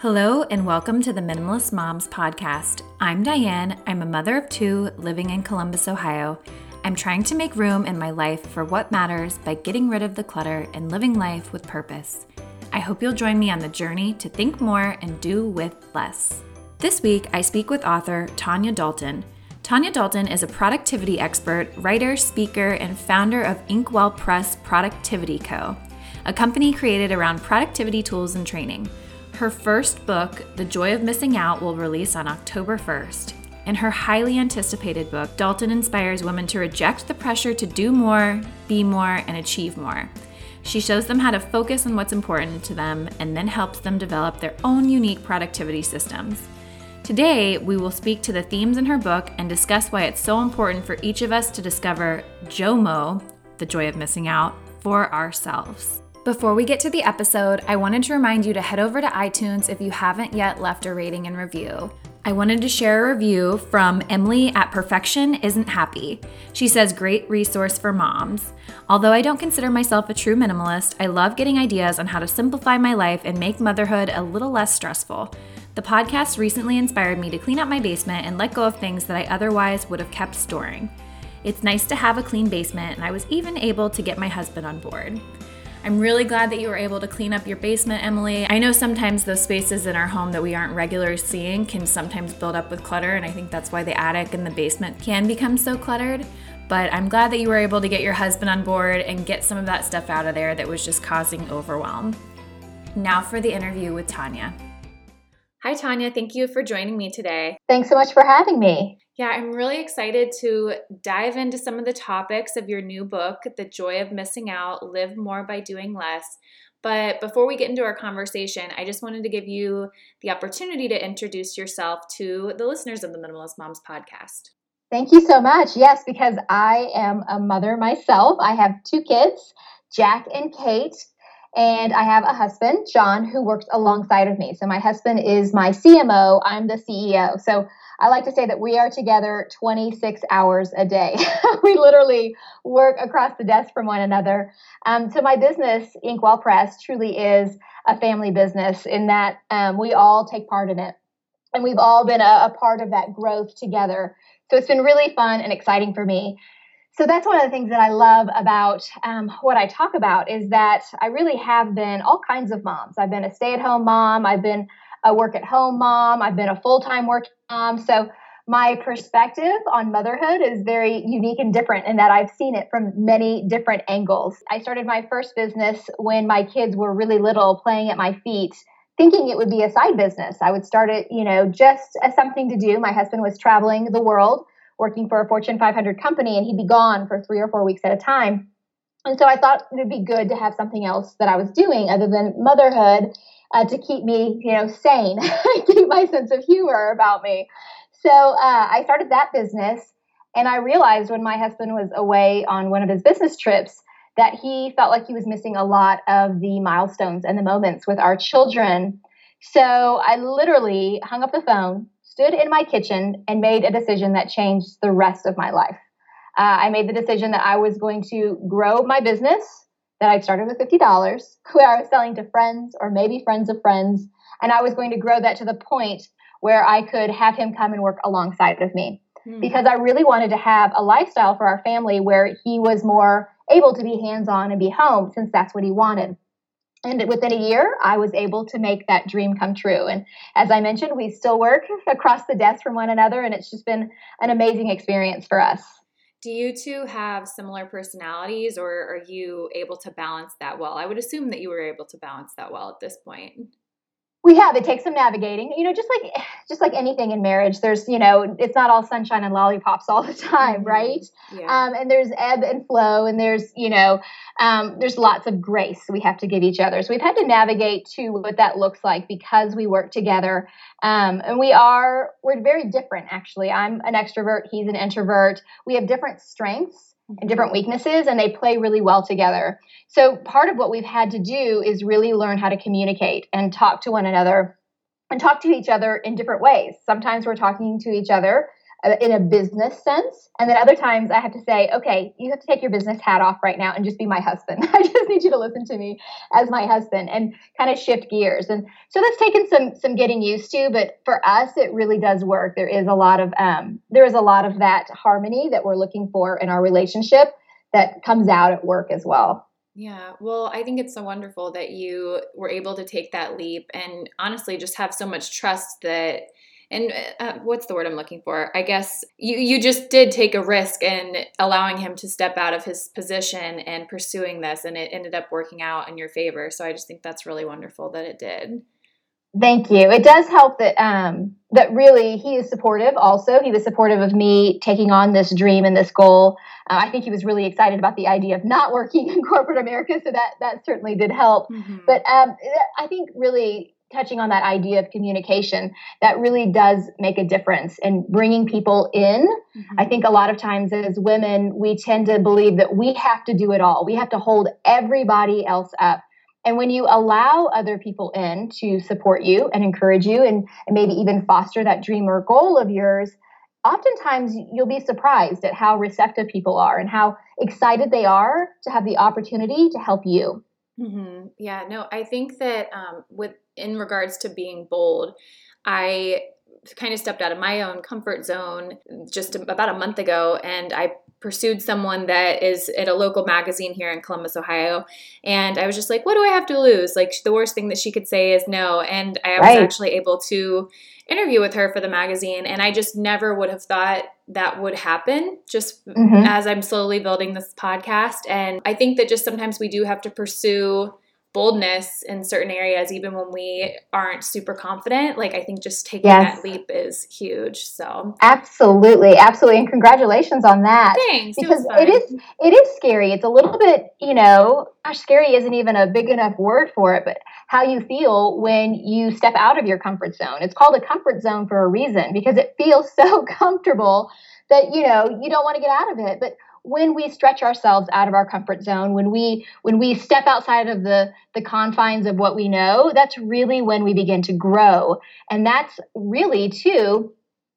Hello, and welcome to the Minimalist Moms podcast. I'm Diane. I'm a mother of two living in Columbus, Ohio. I'm trying to make room in my life for what matters by getting rid of the clutter and living life with purpose. I hope you'll join me on the journey to think more and do with less. This week, I speak with author Tonya Dalton. Tonya Dalton is a productivity expert, writer, speaker, and founder of Inkwell Press Productivity Co., a company created around productivity tools and training. Her first book, The Joy of Missing Out, will release on October 1st. In her highly anticipated book, Dalton inspires women to reject the pressure to do more, be more, and achieve more. She shows them how to focus on what's important to them and then helps them develop their own unique productivity systems. Today, we will speak to the themes in her book and discuss why it's so important for each of us to discover JOMO, the joy of missing out, for ourselves. Before we get to the episode, I wanted to remind you to head over to iTunes if you haven't yet left a rating and review. I wanted to share a review from Emily at Perfection Isn't Happy. She says, Great resource for moms. Although I don't consider myself a true minimalist, I love getting ideas on how to simplify my life and make motherhood a little less stressful. The podcast recently inspired me to clean up my basement and let go of things that I otherwise would have kept storing. It's nice to have a clean basement, and I was even able to get my husband on board. I'm really glad that you were able to clean up your basement, Emily. I know sometimes those spaces in our home that we aren't regularly seeing can sometimes build up with clutter, and I think that's why the attic and the basement can become so cluttered. But I'm glad that you were able to get your husband on board and get some of that stuff out of there that was just causing overwhelm. Now for the interview with Tonya. Hi, Tonya. Thank you for joining me today. Thanks so much for having me. Yeah, I'm really excited to dive into some of the topics of your new book, The Joy of Missing Out Live More by Doing Less. But before we get into our conversation, I just wanted to give you the opportunity to introduce yourself to the listeners of the Minimalist Moms podcast. Thank you so much. Yes, because I am a mother myself. I have two kids, Jack and Kate, and I have a husband, John, who works alongside of me. So my husband is my CMO, I'm the CEO. So I like to say that we are together 26 hours a day. we literally work across the desk from one another. Um, so my business, Inkwell Press, truly is a family business in that um, we all take part in it. And we've all been a, a part of that growth together. So it's been really fun and exciting for me. So that's one of the things that I love about um, what I talk about is that I really have been all kinds of moms. I've been a stay at home mom. I've been a work at home mom. I've been a full time working mom. So my perspective on motherhood is very unique and different in that I've seen it from many different angles. I started my first business when my kids were really little, playing at my feet, thinking it would be a side business. I would start it, you know, just as something to do. My husband was traveling the world working for a Fortune 500 company, and he'd be gone for three or four weeks at a time. And so I thought it would be good to have something else that I was doing other than motherhood uh, to keep me, you know, sane, keep my sense of humor about me. So uh, I started that business, and I realized when my husband was away on one of his business trips that he felt like he was missing a lot of the milestones and the moments with our children. So I literally hung up the phone, stood in my kitchen, and made a decision that changed the rest of my life. Uh, I made the decision that I was going to grow my business that I'd started with $50, where I was selling to friends or maybe friends of friends. And I was going to grow that to the point where I could have him come and work alongside of me. Hmm. Because I really wanted to have a lifestyle for our family where he was more able to be hands on and be home since that's what he wanted. And within a year, I was able to make that dream come true. And as I mentioned, we still work across the desk from one another, and it's just been an amazing experience for us. Do you two have similar personalities, or are you able to balance that well? I would assume that you were able to balance that well at this point we have it takes some navigating you know just like just like anything in marriage there's you know it's not all sunshine and lollipops all the time mm-hmm. right? Yeah. um, and there's ebb and flow and there's you know um, there's lots of grace we have to give each other. So we've had to navigate to what that looks like because we work together. Um, and we are we're very different actually. I'm an extrovert he's an introvert. We have different strengths Mm-hmm. and different weaknesses and they play really well together. So part of what we've had to do is really learn how to communicate and talk to one another and talk to each other in different ways. Sometimes we're talking to each other in a business sense. And then other times I have to say, okay, you have to take your business hat off right now and just be my husband. I just need you to listen to me as my husband and kind of shift gears. And so that's taken some some getting used to, but for us, it really does work. There is a lot of um, there is a lot of that harmony that we're looking for in our relationship that comes out at work as well. Yeah, well, I think it's so wonderful that you were able to take that leap and honestly just have so much trust that and uh, what's the word I'm looking for? I guess you you just did take a risk in allowing him to step out of his position and pursuing this, and it ended up working out in your favor. So I just think that's really wonderful that it did. Thank you. It does help that um, that really he is supportive. Also, he was supportive of me taking on this dream and this goal. Uh, I think he was really excited about the idea of not working in corporate America, so that that certainly did help. Mm-hmm. But um, I think really touching on that idea of communication that really does make a difference in bringing people in mm-hmm. i think a lot of times as women we tend to believe that we have to do it all we have to hold everybody else up and when you allow other people in to support you and encourage you and, and maybe even foster that dream or goal of yours oftentimes you'll be surprised at how receptive people are and how excited they are to have the opportunity to help you Mm-hmm. Yeah, no, I think that um, with in regards to being bold, I kind of stepped out of my own comfort zone just about a month ago, and I pursued someone that is at a local magazine here in Columbus, Ohio. And I was just like, what do I have to lose? Like, the worst thing that she could say is no. And I was right. actually able to interview with her for the magazine. And I just never would have thought that would happen just mm-hmm. as I'm slowly building this podcast. And I think that just sometimes we do have to pursue boldness in certain areas, even when we aren't super confident. Like I think just taking yes. that leap is huge. So absolutely, absolutely, and congratulations on that. Thanks. Because it, it is it is scary. It's a little bit, you know, gosh, scary isn't even a big enough word for it, but how you feel when you step out of your comfort zone. It's called a comfort zone for a reason because it feels so comfortable that you know you don't want to get out of it. But when we stretch ourselves out of our comfort zone when we when we step outside of the the confines of what we know that's really when we begin to grow and that's really too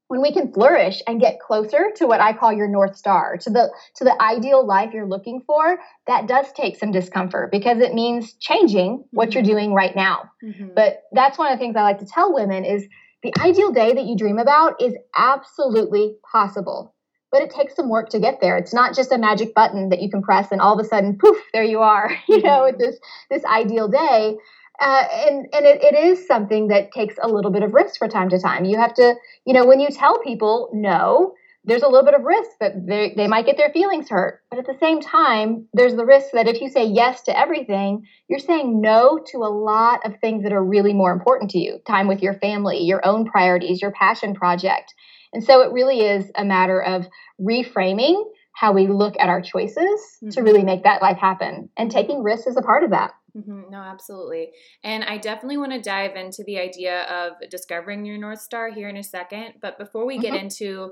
when we can flourish and get closer to what I call your north star, to the to the ideal life you're looking for, that does take some discomfort because it means changing what mm-hmm. you're doing right now. Mm-hmm. But that's one of the things I like to tell women is the ideal day that you dream about is absolutely possible but it takes some work to get there. It's not just a magic button that you can press and all of a sudden, poof, there you are, you know, with this this ideal day. Uh, and and it, it is something that takes a little bit of risk for time to time. You have to, you know, when you tell people no, there's a little bit of risk that they, they might get their feelings hurt. But at the same time, there's the risk that if you say yes to everything, you're saying no to a lot of things that are really more important to you time with your family, your own priorities, your passion project. And so it really is a matter of reframing how we look at our choices mm-hmm. to really make that life happen. And taking risks is a part of that. Mm-hmm. No, absolutely. And I definitely want to dive into the idea of discovering your North Star here in a second. But before we get mm-hmm. into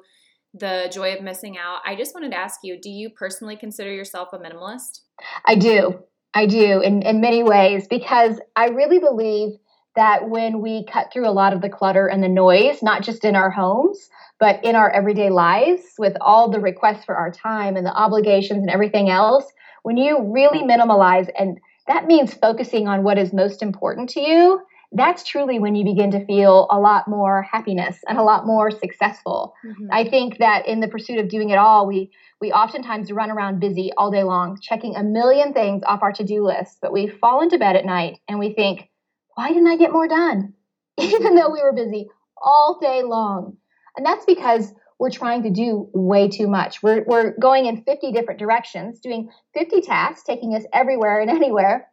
the joy of missing out, I just wanted to ask you do you personally consider yourself a minimalist? I do. I do in, in many ways because I really believe that when we cut through a lot of the clutter and the noise, not just in our homes, but in our everyday lives with all the requests for our time and the obligations and everything else, when you really minimalize, and that means focusing on what is most important to you, that's truly when you begin to feel a lot more happiness and a lot more successful. Mm-hmm. I think that in the pursuit of doing it all, we we oftentimes run around busy all day long, checking a million things off our to-do list, but we fall into bed at night and we think, why didn't I get more done? Even though we were busy all day long. And that's because we're trying to do way too much. We're, we're going in 50 different directions, doing 50 tasks, taking us everywhere and anywhere,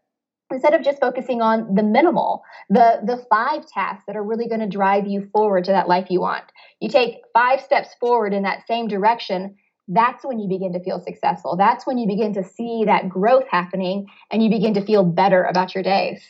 instead of just focusing on the minimal, the, the five tasks that are really going to drive you forward to that life you want. You take five steps forward in that same direction. That's when you begin to feel successful. That's when you begin to see that growth happening and you begin to feel better about your days.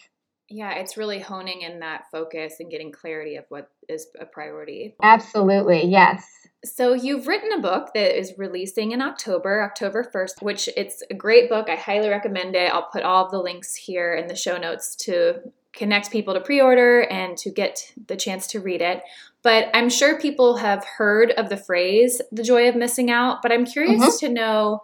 Yeah, it's really honing in that focus and getting clarity of what is a priority. Absolutely, yes. So you've written a book that is releasing in October, October 1st, which it's a great book. I highly recommend it. I'll put all of the links here in the show notes to connect people to pre order and to get the chance to read it. But I'm sure people have heard of the phrase the joy of missing out, but I'm curious mm-hmm. to know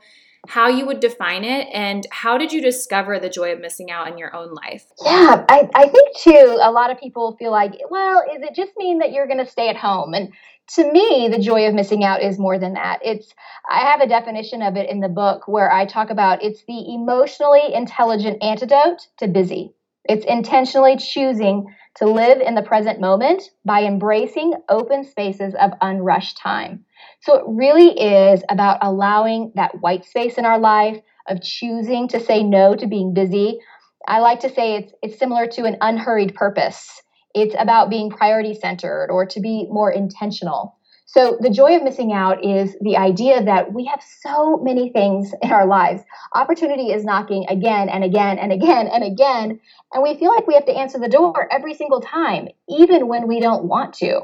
how you would define it and how did you discover the joy of missing out in your own life? Yeah, I, I think too, a lot of people feel like, well, is it just mean that you're going to stay at home? And to me, the joy of missing out is more than that. It's, I have a definition of it in the book where I talk about it's the emotionally intelligent antidote to busy. It's intentionally choosing to live in the present moment by embracing open spaces of unrushed time. So it really is about allowing that white space in our life, of choosing to say no to being busy. I like to say it's it's similar to an unhurried purpose. It's about being priority centered or to be more intentional. So, the joy of missing out is the idea that we have so many things in our lives. Opportunity is knocking again and again and again and again. And we feel like we have to answer the door every single time, even when we don't want to.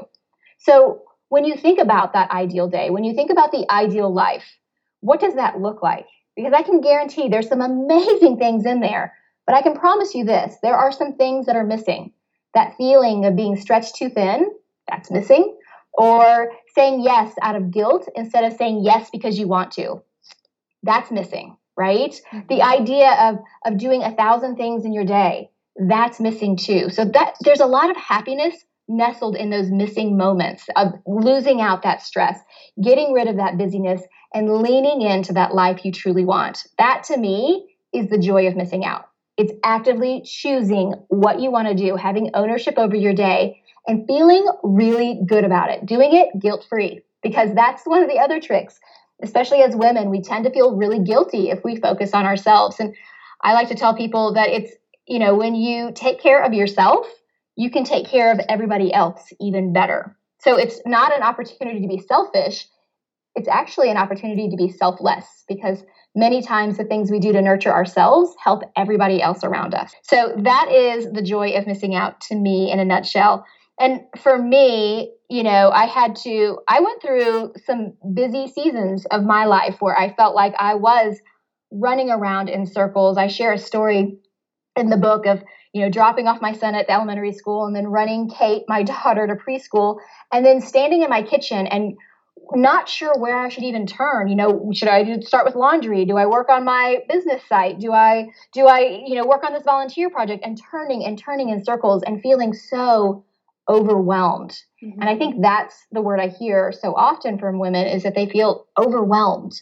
So, when you think about that ideal day, when you think about the ideal life, what does that look like? Because I can guarantee there's some amazing things in there, but I can promise you this there are some things that are missing. That feeling of being stretched too thin, that's missing or saying yes out of guilt instead of saying yes because you want to. That's missing, right? Mm-hmm. The idea of of doing a thousand things in your day, that's missing too. So that there's a lot of happiness nestled in those missing moments of losing out that stress, getting rid of that busyness and leaning into that life you truly want. That to me is the joy of missing out. It's actively choosing what you want to do, having ownership over your day, and feeling really good about it, doing it guilt free, because that's one of the other tricks. Especially as women, we tend to feel really guilty if we focus on ourselves. And I like to tell people that it's, you know, when you take care of yourself, you can take care of everybody else even better. So it's not an opportunity to be selfish. It's actually an opportunity to be selfless because many times the things we do to nurture ourselves help everybody else around us. So that is the joy of missing out to me in a nutshell and for me, you know, I had to, I went through some busy seasons of my life where I felt like I was running around in circles. I share a story in the book of, you know, dropping off my son at the elementary school and then running Kate, my daughter, to preschool, and then standing in my kitchen and not sure where I should even turn. You know, should I start with laundry? Do I work on my business site? Do I do I, you know, work on this volunteer project and turning and turning in circles and feeling so overwhelmed. Mm-hmm. And I think that's the word I hear so often from women is that they feel overwhelmed.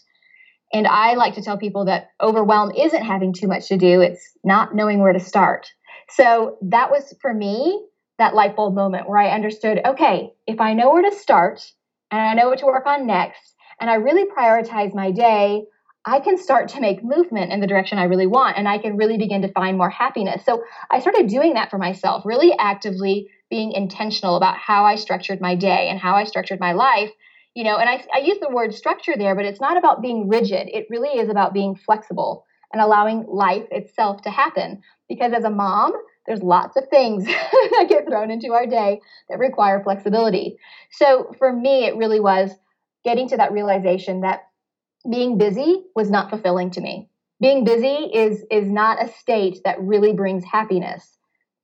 And I like to tell people that overwhelm isn't having too much to do, it's not knowing where to start. So that was for me that light bulb moment where I understood okay, if I know where to start and I know what to work on next, and I really prioritize my day, I can start to make movement in the direction I really want and I can really begin to find more happiness. So I started doing that for myself, really actively being intentional about how I structured my day and how I structured my life. You know, and I, I use the word structure there, but it's not about being rigid. It really is about being flexible and allowing life itself to happen. Because as a mom, there's lots of things that get thrown into our day that require flexibility. So for me, it really was getting to that realization that being busy was not fulfilling to me. Being busy is is not a state that really brings happiness.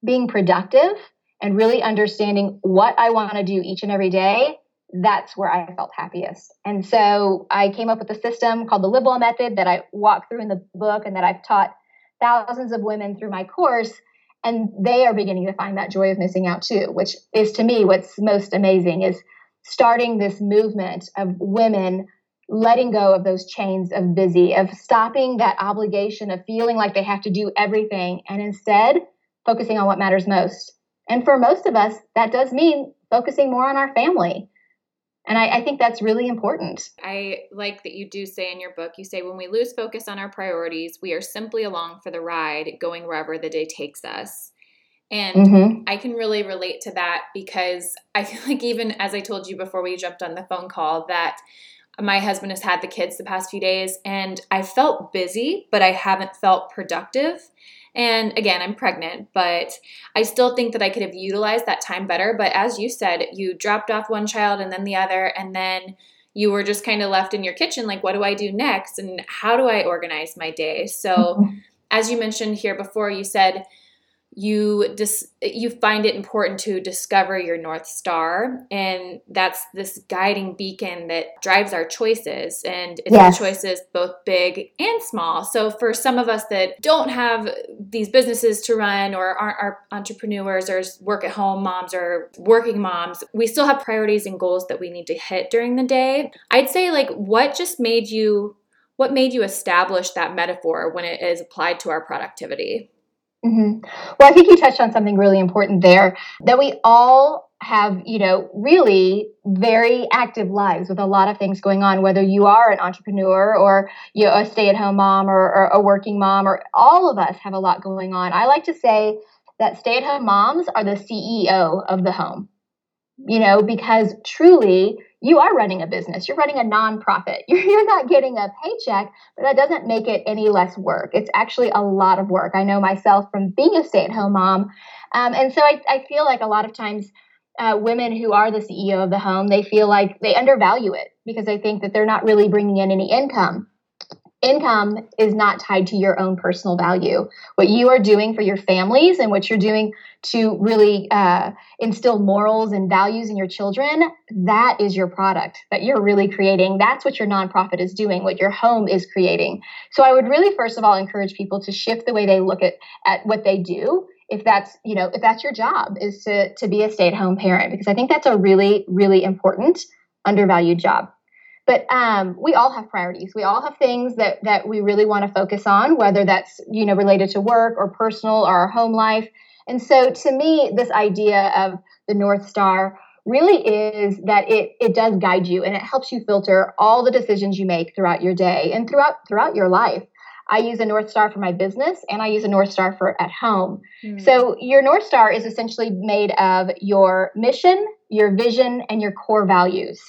Being productive and really understanding what I want to do each and every day, that's where I felt happiest. And so I came up with a system called the Live Well Method that I walk through in the book and that I've taught thousands of women through my course. And they are beginning to find that joy of missing out too, which is to me what's most amazing is starting this movement of women letting go of those chains of busy, of stopping that obligation of feeling like they have to do everything and instead focusing on what matters most and for most of us, that does mean focusing more on our family. And I, I, think that's really important. I like that you do say in your book, you say, when we lose focus on our priorities, we are simply along for the ride, going wherever the day takes us. And mm-hmm. I can really relate to that because I feel like, even as I told you before we jumped on the phone call, that my husband has had the kids the past few days and I felt busy, but I haven't felt productive. And again, I'm pregnant, but I still think that I could have utilized that time better. But as you said, you dropped off one child and then the other, and then you were just kind of left in your kitchen like, what do I do next? And how do I organize my day? So, mm-hmm. as you mentioned here before, you said, you dis- you find it important to discover your north star and that's this guiding beacon that drives our choices and it's yes. choices both big and small. So for some of us that don't have these businesses to run or aren't are entrepreneurs or work at home moms or working moms we still have priorities and goals that we need to hit during the day. I'd say like what just made you what made you establish that metaphor when it is applied to our productivity Mm-hmm. Well, I think you touched on something really important there that we all have, you know, really very active lives with a lot of things going on, whether you are an entrepreneur or you know, a stay at home mom or, or a working mom, or all of us have a lot going on. I like to say that stay at home moms are the CEO of the home, you know, because truly you are running a business. You're running a nonprofit. You're, you're not getting a paycheck, but that doesn't make it any less work. It's actually a lot of work. I know myself from being a stay at home mom. Um, and so I, I feel like a lot of times uh, women who are the CEO of the home, they feel like they undervalue it because they think that they're not really bringing in any income income is not tied to your own personal value. What you are doing for your families and what you're doing to really uh, instill morals and values in your children, that is your product that you're really creating. That's what your nonprofit is doing, what your home is creating. So I would really, first of all, encourage people to shift the way they look at, at what they do. If that's, you know, if that's your job is to, to be a stay at home parent, because I think that's a really, really important undervalued job but um, we all have priorities we all have things that that we really want to focus on whether that's you know related to work or personal or our home life and so to me this idea of the north star really is that it it does guide you and it helps you filter all the decisions you make throughout your day and throughout throughout your life I use a North Star for my business and I use a North Star for at home. Mm. So, your North Star is essentially made of your mission, your vision, and your core values.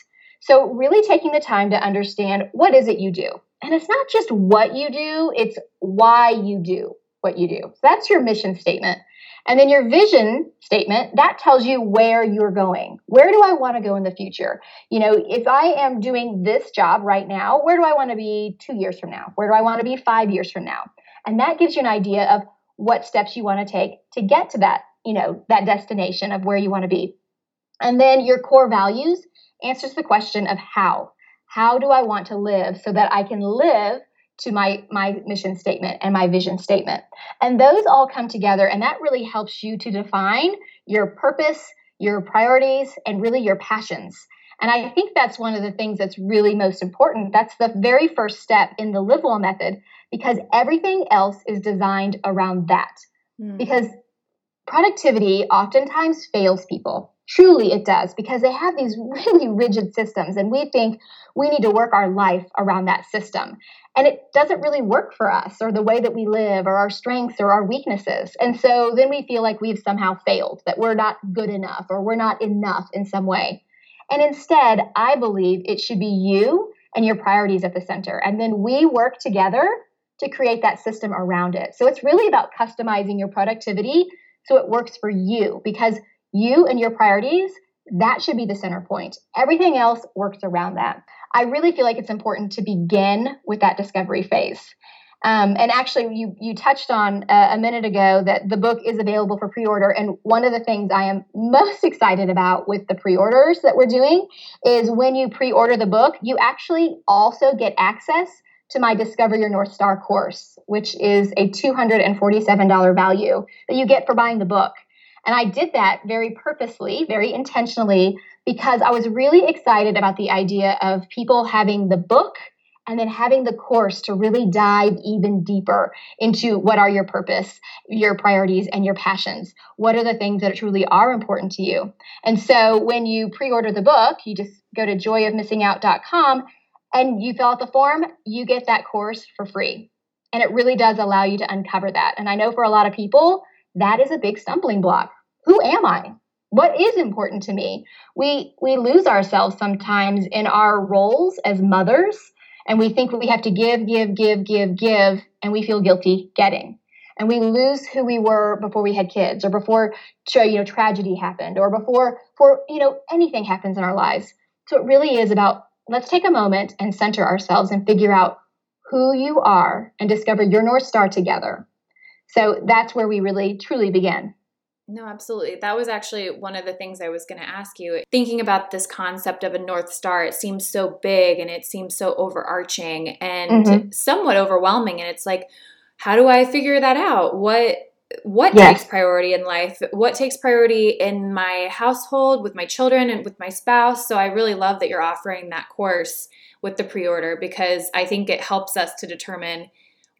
So, really taking the time to understand what is it you do. And it's not just what you do, it's why you do what you do. So that's your mission statement. And then your vision statement, that tells you where you're going. Where do I want to go in the future? You know, if I am doing this job right now, where do I want to be two years from now? Where do I want to be five years from now? And that gives you an idea of what steps you want to take to get to that, you know, that destination of where you want to be. And then your core values, answers the question of how. How do I want to live so that I can live to my my mission statement and my vision statement. And those all come together and that really helps you to define your purpose, your priorities and really your passions. And I think that's one of the things that's really most important. That's the very first step in the live well method because everything else is designed around that. Mm. Because productivity oftentimes fails people. Truly, it does because they have these really rigid systems, and we think we need to work our life around that system. And it doesn't really work for us or the way that we live or our strengths or our weaknesses. And so then we feel like we've somehow failed, that we're not good enough or we're not enough in some way. And instead, I believe it should be you and your priorities at the center. And then we work together to create that system around it. So it's really about customizing your productivity so it works for you because you and your priorities, that should be the center point. Everything else works around that. I really feel like it's important to begin with that discovery phase. Um, and actually, you you touched on uh, a minute ago that the book is available for pre-order. And one of the things I am most excited about with the pre-orders that we're doing is when you pre-order the book, you actually also get access to my Discover Your North Star course, which is a $247 value that you get for buying the book. And I did that very purposely, very intentionally, because I was really excited about the idea of people having the book and then having the course to really dive even deeper into what are your purpose, your priorities, and your passions. What are the things that truly are important to you? And so when you pre order the book, you just go to joyofmissingout.com and you fill out the form, you get that course for free. And it really does allow you to uncover that. And I know for a lot of people, that is a big stumbling block. Who am I? What is important to me? We we lose ourselves sometimes in our roles as mothers and we think we have to give, give, give, give, give and we feel guilty getting. And we lose who we were before we had kids or before you know tragedy happened or before for you know anything happens in our lives. So it really is about let's take a moment and center ourselves and figure out who you are and discover your North Star together. So that's where we really truly began. No, absolutely. That was actually one of the things I was going to ask you. Thinking about this concept of a North Star, it seems so big and it seems so overarching and mm-hmm. somewhat overwhelming. And it's like, how do I figure that out? What what yes. takes priority in life? What takes priority in my household, with my children, and with my spouse? So I really love that you're offering that course with the pre-order because I think it helps us to determine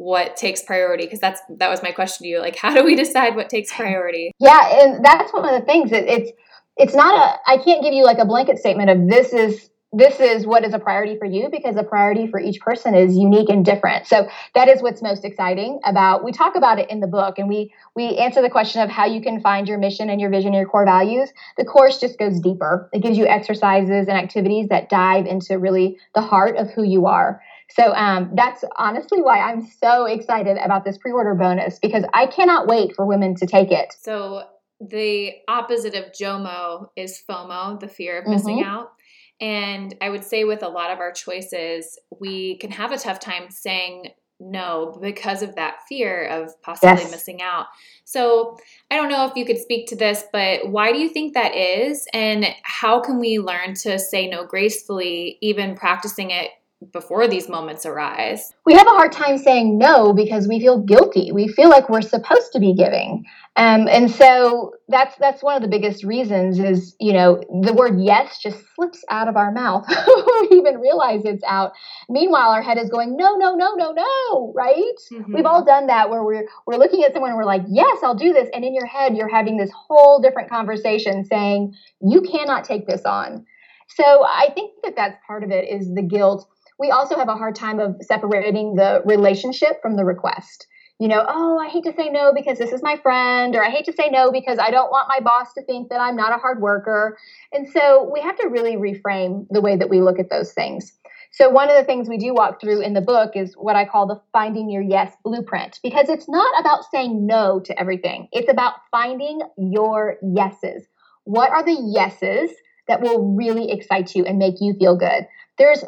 what takes priority because that's that was my question to you like how do we decide what takes priority? Yeah and that's one of the things it, it's it's not a i can't give you like a blanket statement of this is this is what is a priority for you because a priority for each person is unique and different. So that is what's most exciting about we talk about it in the book and we we answer the question of how you can find your mission and your vision and your core values. The course just goes deeper. It gives you exercises and activities that dive into really the heart of who you are so um, that's honestly why I'm so excited about this pre order bonus because I cannot wait for women to take it. So the opposite of JOMO is FOMO, the fear of missing mm-hmm. out. And I would say with a lot of our choices, we can have a tough time saying no because of that fear of possibly yes. missing out. So I don't know if you could speak to this, but why do you think that is? And how can we learn to say no gracefully, even practicing it before these moments arise? We have a hard time saying no because we feel guilty. We feel like we're supposed to be giving. Um, and so that's that's one of the biggest reasons is you know the word yes just slips out of our mouth we even realize it's out meanwhile our head is going no no no no no right mm-hmm. we've all done that where we're we're looking at someone and we're like yes i'll do this and in your head you're having this whole different conversation saying you cannot take this on so i think that that's part of it is the guilt we also have a hard time of separating the relationship from the request. You know, oh, I hate to say no because this is my friend, or I hate to say no because I don't want my boss to think that I'm not a hard worker. And so we have to really reframe the way that we look at those things. So, one of the things we do walk through in the book is what I call the finding your yes blueprint, because it's not about saying no to everything. It's about finding your yeses. What are the yeses that will really excite you and make you feel good? There's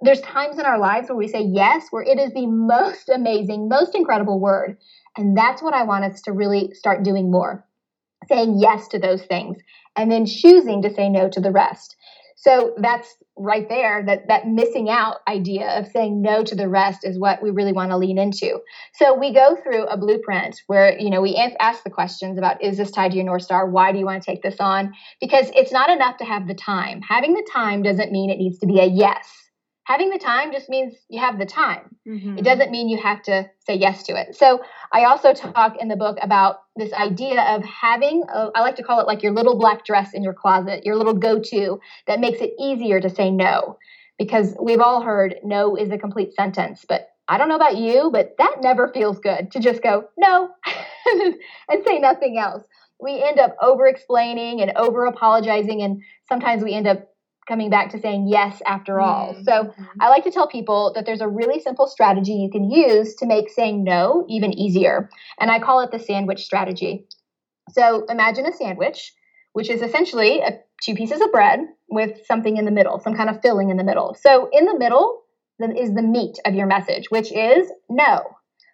there's times in our lives where we say yes, where it is the most amazing, most incredible word. And that's what I want us to really start doing more saying yes to those things and then choosing to say no to the rest. So that's right there that that missing out idea of saying no to the rest is what we really want to lean into. So we go through a blueprint where you know we ask the questions about is this tied to your north star? Why do you want to take this on? Because it's not enough to have the time. Having the time doesn't mean it needs to be a yes having the time just means you have the time. Mm-hmm. It doesn't mean you have to say yes to it. So I also talk in the book about this idea of having, a, I like to call it like your little black dress in your closet, your little go to that makes it easier to say no. Because we've all heard no is a complete sentence, but I don't know about you, but that never feels good to just go no and say nothing else. We end up over explaining and over apologizing, and sometimes we end up coming back to saying yes after all. Mm-hmm. So I like to tell people that there's a really simple strategy you can use to make saying no even easier. And I call it the sandwich strategy. So imagine a sandwich, which is essentially a, two pieces of bread with something in the middle, some kind of filling in the middle. So in the middle is the meat of your message, which is no.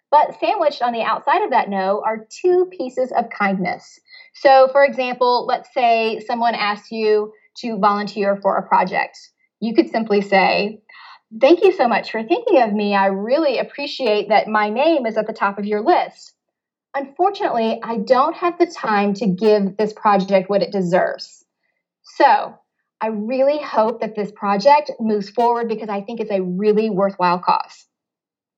But sandwiched on the outside of that no are two pieces of kindness. So, for example, let's say someone asks you, to volunteer for a project. You could simply say, Thank you so much for thinking of me. I really appreciate that my name is at the top of your list. Unfortunately, I don't have the time to give this project what it deserves. So, I really hope that this project moves forward because I think it's a really worthwhile cause.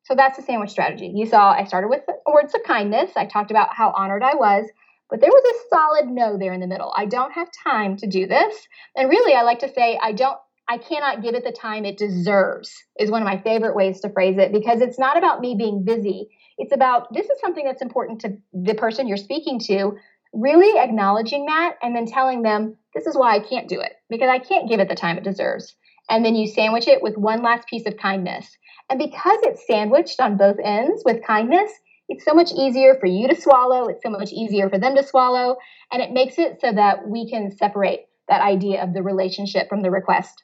So that's the sandwich strategy. You saw I started with words of kindness. I talked about how honored I was but there was a solid no there in the middle. I don't have time to do this. And really, I like to say, I don't. I cannot give it the time it deserves, is one of my favorite ways to phrase it because it's not about me being busy. It's about this is something that's important to the person you're speaking to, really acknowledging that and then telling them, this is why I can't do it because I can't give it the time it deserves. And then you sandwich it with one last piece of kindness. And because it's sandwiched on both ends with kindness, it's so much easier for you to swallow. It's so much easier for them to swallow. And it makes it so that we can separate that idea of the relationship from the request.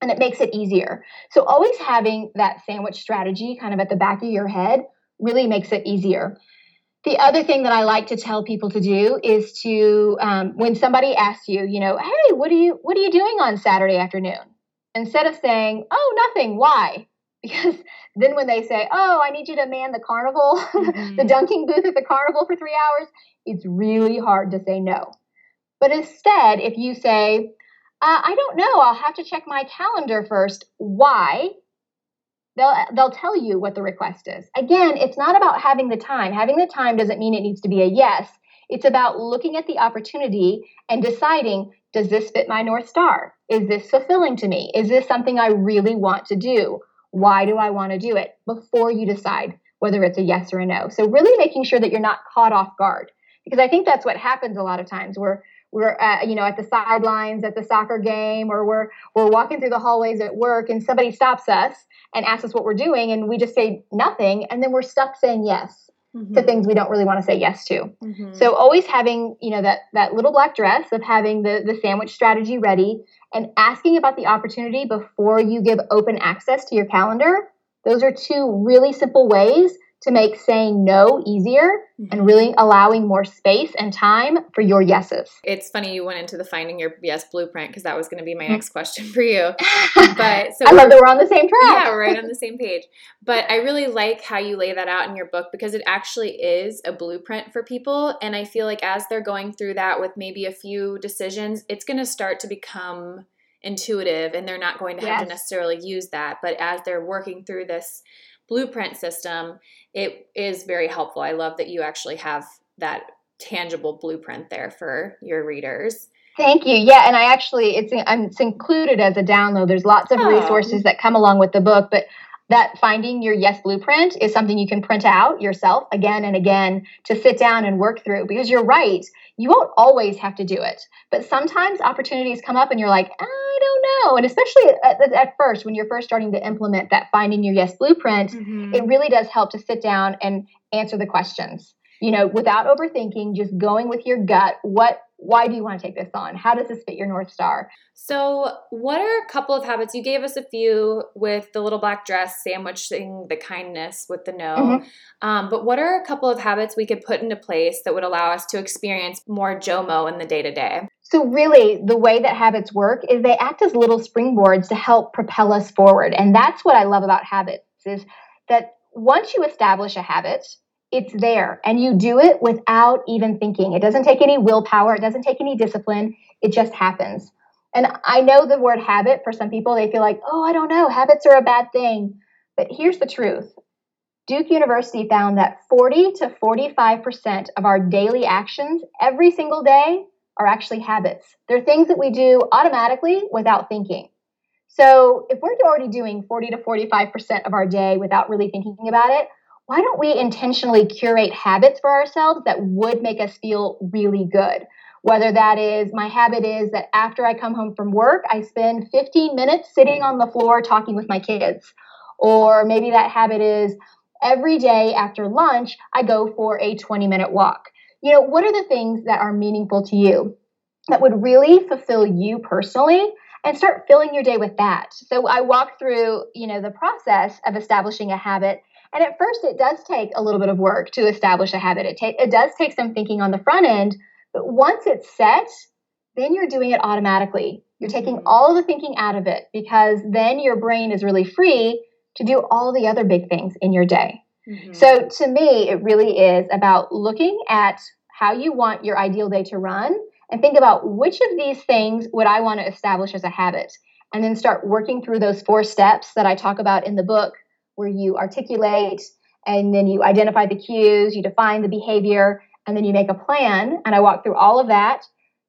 And it makes it easier. So, always having that sandwich strategy kind of at the back of your head really makes it easier. The other thing that I like to tell people to do is to um, when somebody asks you, you know, hey, what are you what are you doing on Saturday afternoon? Instead of saying, oh, nothing, why? Because then when they say, oh, I need you to man the carnival, mm-hmm. the dunking booth at the carnival for three hours, it's really hard to say no. But instead, if you say, uh, I don't know, I'll have to check my calendar first. Why? They'll, they'll tell you what the request is. Again, it's not about having the time. Having the time doesn't mean it needs to be a yes. It's about looking at the opportunity and deciding does this fit my North Star? Is this fulfilling to me? Is this something I really want to do? Why do I want to do it? Before you decide whether it's a yes or a no. So, really making sure that you're not caught off guard. Because I think that's what happens a lot of times We're we're at, you know at the sidelines at the soccer game or we're we're walking through the hallways at work and somebody stops us and asks us what we're doing and we just say nothing and then we're stuck saying yes mm-hmm. to things we don't really want to say yes to mm-hmm. so always having you know that that little black dress of having the the sandwich strategy ready and asking about the opportunity before you give open access to your calendar those are two really simple ways to make saying no easier mm-hmm. and really allowing more space and time for your yeses. It's funny you went into the finding your yes blueprint because that was going to be my mm-hmm. next question for you. But so I love that we're on the same track. Yeah, we're right on the same page. But I really like how you lay that out in your book because it actually is a blueprint for people and I feel like as they're going through that with maybe a few decisions, it's going to start to become intuitive and they're not going to have yes. to necessarily use that, but as they're working through this blueprint system, it is very helpful. I love that you actually have that tangible blueprint there for your readers. Thank you. Yeah, and I actually it's it's included as a download. There's lots of oh. resources that come along with the book, but that finding your yes blueprint is something you can print out yourself again and again to sit down and work through because you're right you won't always have to do it. But sometimes opportunities come up and you're like i don't know. And especially at, at first when you're first starting to implement that finding your yes blueprint mm-hmm. it really does help to sit down and answer the questions. You know without overthinking just going with your gut what why do you want to take this on? How does this fit your North Star? So, what are a couple of habits? You gave us a few with the little black dress, sandwiching the kindness with the no. Mm-hmm. Um, but what are a couple of habits we could put into place that would allow us to experience more JOMO in the day to day? So, really, the way that habits work is they act as little springboards to help propel us forward. And that's what I love about habits is that once you establish a habit, it's there and you do it without even thinking. It doesn't take any willpower, it doesn't take any discipline, it just happens. And I know the word habit for some people, they feel like, oh, I don't know, habits are a bad thing. But here's the truth Duke University found that 40 to 45% of our daily actions every single day are actually habits. They're things that we do automatically without thinking. So if we're already doing 40 to 45% of our day without really thinking about it, why don't we intentionally curate habits for ourselves that would make us feel really good? Whether that is my habit is that after I come home from work, I spend 15 minutes sitting on the floor talking with my kids. Or maybe that habit is every day after lunch, I go for a 20 minute walk. You know, what are the things that are meaningful to you that would really fulfill you personally? And start filling your day with that. So I walk through, you know, the process of establishing a habit and at first, it does take a little bit of work to establish a habit. It, ta- it does take some thinking on the front end, but once it's set, then you're doing it automatically. You're taking mm-hmm. all the thinking out of it because then your brain is really free to do all the other big things in your day. Mm-hmm. So to me, it really is about looking at how you want your ideal day to run and think about which of these things would I want to establish as a habit and then start working through those four steps that I talk about in the book where you articulate and then you identify the cues, you define the behavior, and then you make a plan. And I walk through all of that.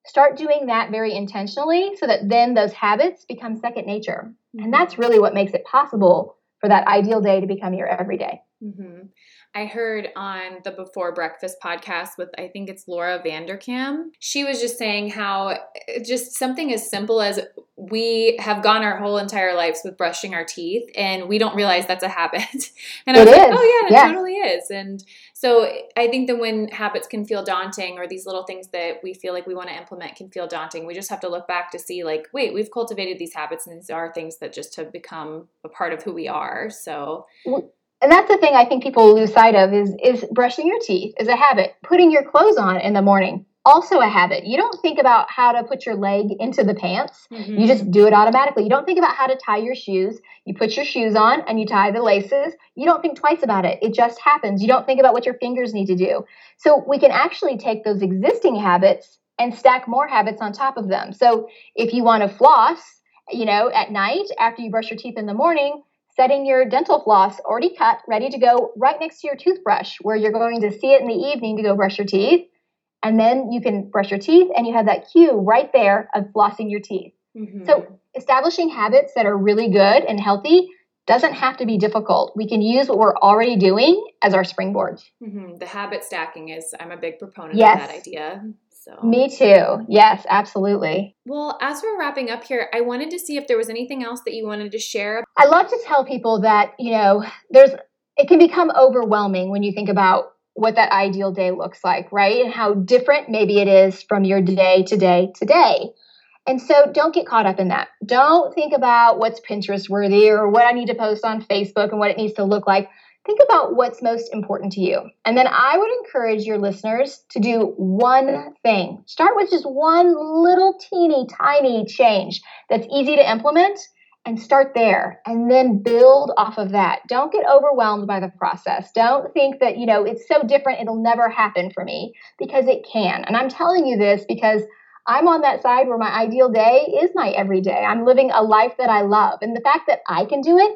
Start doing that very intentionally so that then those habits become second nature. Mm-hmm. And that's really what makes it possible for that ideal day to become your everyday. Mm-hmm. I heard on the Before Breakfast podcast with, I think it's Laura Vanderkam. She was just saying how uh, just something as simple as we have gone our whole entire lives with brushing our teeth and we don't realize that's a habit. and I was like, oh, yeah, it yeah. totally is. And so I think that when habits can feel daunting or these little things that we feel like we want to implement can feel daunting, we just have to look back to see, like, wait, we've cultivated these habits and these are things that just have become a part of who we are. So. Well, and that's the thing I think people lose sight of is is brushing your teeth is a habit. Putting your clothes on in the morning also a habit. You don't think about how to put your leg into the pants. Mm-hmm. You just do it automatically. You don't think about how to tie your shoes. You put your shoes on and you tie the laces. You don't think twice about it. It just happens. You don't think about what your fingers need to do. So we can actually take those existing habits and stack more habits on top of them. So if you want to floss, you know, at night after you brush your teeth in the morning, setting your dental floss already cut, ready to go right next to your toothbrush, where you're going to see it in the evening to go brush your teeth. And then you can brush your teeth and you have that cue right there of flossing your teeth. Mm-hmm. So, establishing habits that are really good and healthy doesn't have to be difficult. We can use what we're already doing as our springboards. Mm-hmm. The habit stacking is, I'm a big proponent yes. of that idea. So Me too. Yes, absolutely. Well, as we're wrapping up here, I wanted to see if there was anything else that you wanted to share. I love to tell people that, you know, there's it can become overwhelming when you think about what that ideal day looks like, right? And how different maybe it is from your day to day to day. And so don't get caught up in that. Don't think about what's Pinterest worthy or what I need to post on Facebook and what it needs to look like think about what's most important to you. And then I would encourage your listeners to do one thing. Start with just one little teeny tiny change that's easy to implement and start there and then build off of that. Don't get overwhelmed by the process. Don't think that, you know, it's so different it'll never happen for me because it can. And I'm telling you this because I'm on that side where my ideal day is my everyday. I'm living a life that I love. And the fact that I can do it,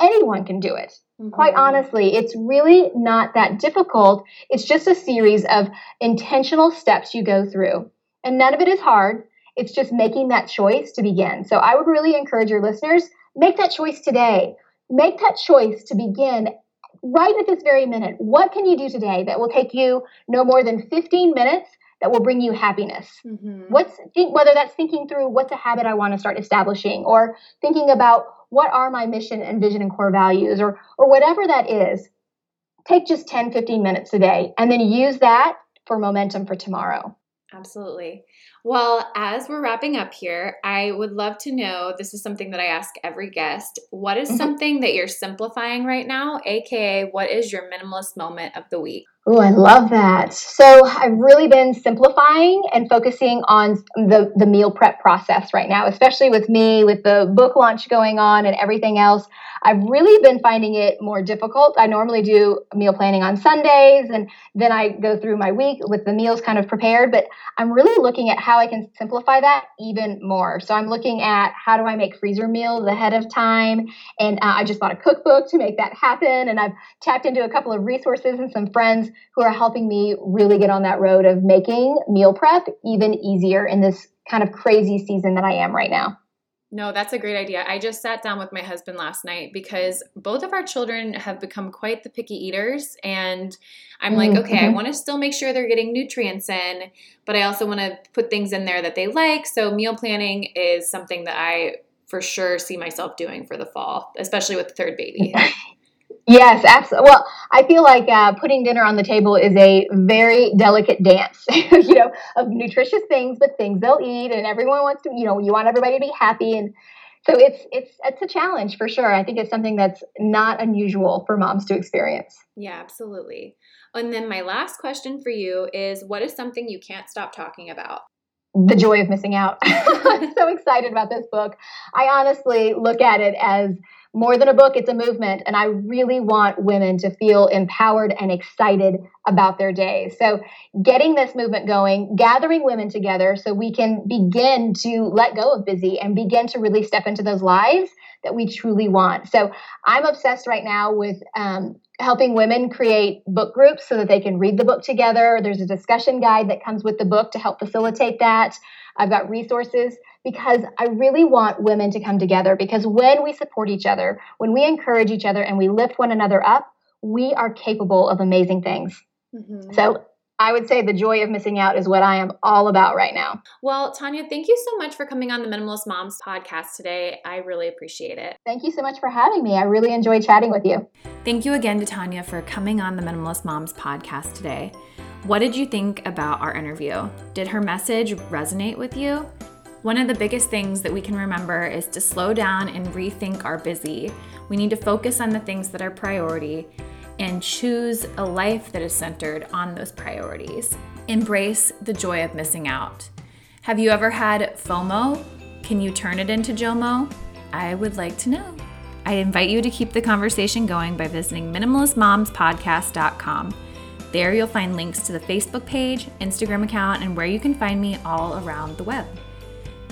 anyone can do it. Mm-hmm. Quite honestly, it's really not that difficult. It's just a series of intentional steps you go through. And none of it is hard. It's just making that choice to begin. So I would really encourage your listeners make that choice today. Make that choice to begin right at this very minute. What can you do today that will take you no more than 15 minutes that will bring you happiness. Mm-hmm. What's think whether that's thinking through what's a habit I want to start establishing or thinking about what are my mission and vision and core values or or whatever that is. Take just 10 15 minutes a day and then use that for momentum for tomorrow. Absolutely. Well, as we're wrapping up here, I would love to know this is something that I ask every guest. What is mm-hmm. something that you're simplifying right now? AKA, what is your minimalist moment of the week? Oh, I love that. So I've really been simplifying and focusing on the, the meal prep process right now, especially with me, with the book launch going on and everything else. I've really been finding it more difficult. I normally do meal planning on Sundays and then I go through my week with the meals kind of prepared, but I'm really looking at how I can simplify that even more. So I'm looking at how do I make freezer meals ahead of time. And uh, I just bought a cookbook to make that happen. And I've tapped into a couple of resources and some friends who are helping me really get on that road of making meal prep even easier in this kind of crazy season that I am right now. No, that's a great idea. I just sat down with my husband last night because both of our children have become quite the picky eaters. And I'm mm-hmm. like, okay, I mm-hmm. want to still make sure they're getting nutrients in, but I also want to put things in there that they like. So, meal planning is something that I for sure see myself doing for the fall, especially with the third baby. Yes, absolutely. Well, I feel like uh, putting dinner on the table is a very delicate dance, you know, of nutritious things, but things they'll eat, and everyone wants to, you know, you want everybody to be happy, and so it's it's it's a challenge for sure. I think it's something that's not unusual for moms to experience. Yeah, absolutely. And then my last question for you is, what is something you can't stop talking about? the joy of missing out. I'm so excited about this book. I honestly look at it as more than a book, it's a movement. And I really want women to feel empowered and excited about their days. So, getting this movement going, gathering women together so we can begin to let go of busy and begin to really step into those lives that we truly want. So, I'm obsessed right now with um, helping women create book groups so that they can read the book together. There's a discussion guide that comes with the book to help facilitate that. I've got resources because I really want women to come together because when we support each other, when we encourage each other and we lift one another up, we are capable of amazing things. Mm-hmm. So I would say the joy of missing out is what I am all about right now. Well, Tonya, thank you so much for coming on the Minimalist Moms podcast today. I really appreciate it. Thank you so much for having me. I really enjoyed chatting with you. Thank you again to Tonya for coming on the Minimalist Moms podcast today. What did you think about our interview? Did her message resonate with you? One of the biggest things that we can remember is to slow down and rethink our busy. We need to focus on the things that are priority and choose a life that is centered on those priorities. Embrace the joy of missing out. Have you ever had FOMO? Can you turn it into JOMO? I would like to know. I invite you to keep the conversation going by visiting minimalistmomspodcast.com. There you'll find links to the Facebook page, Instagram account, and where you can find me all around the web.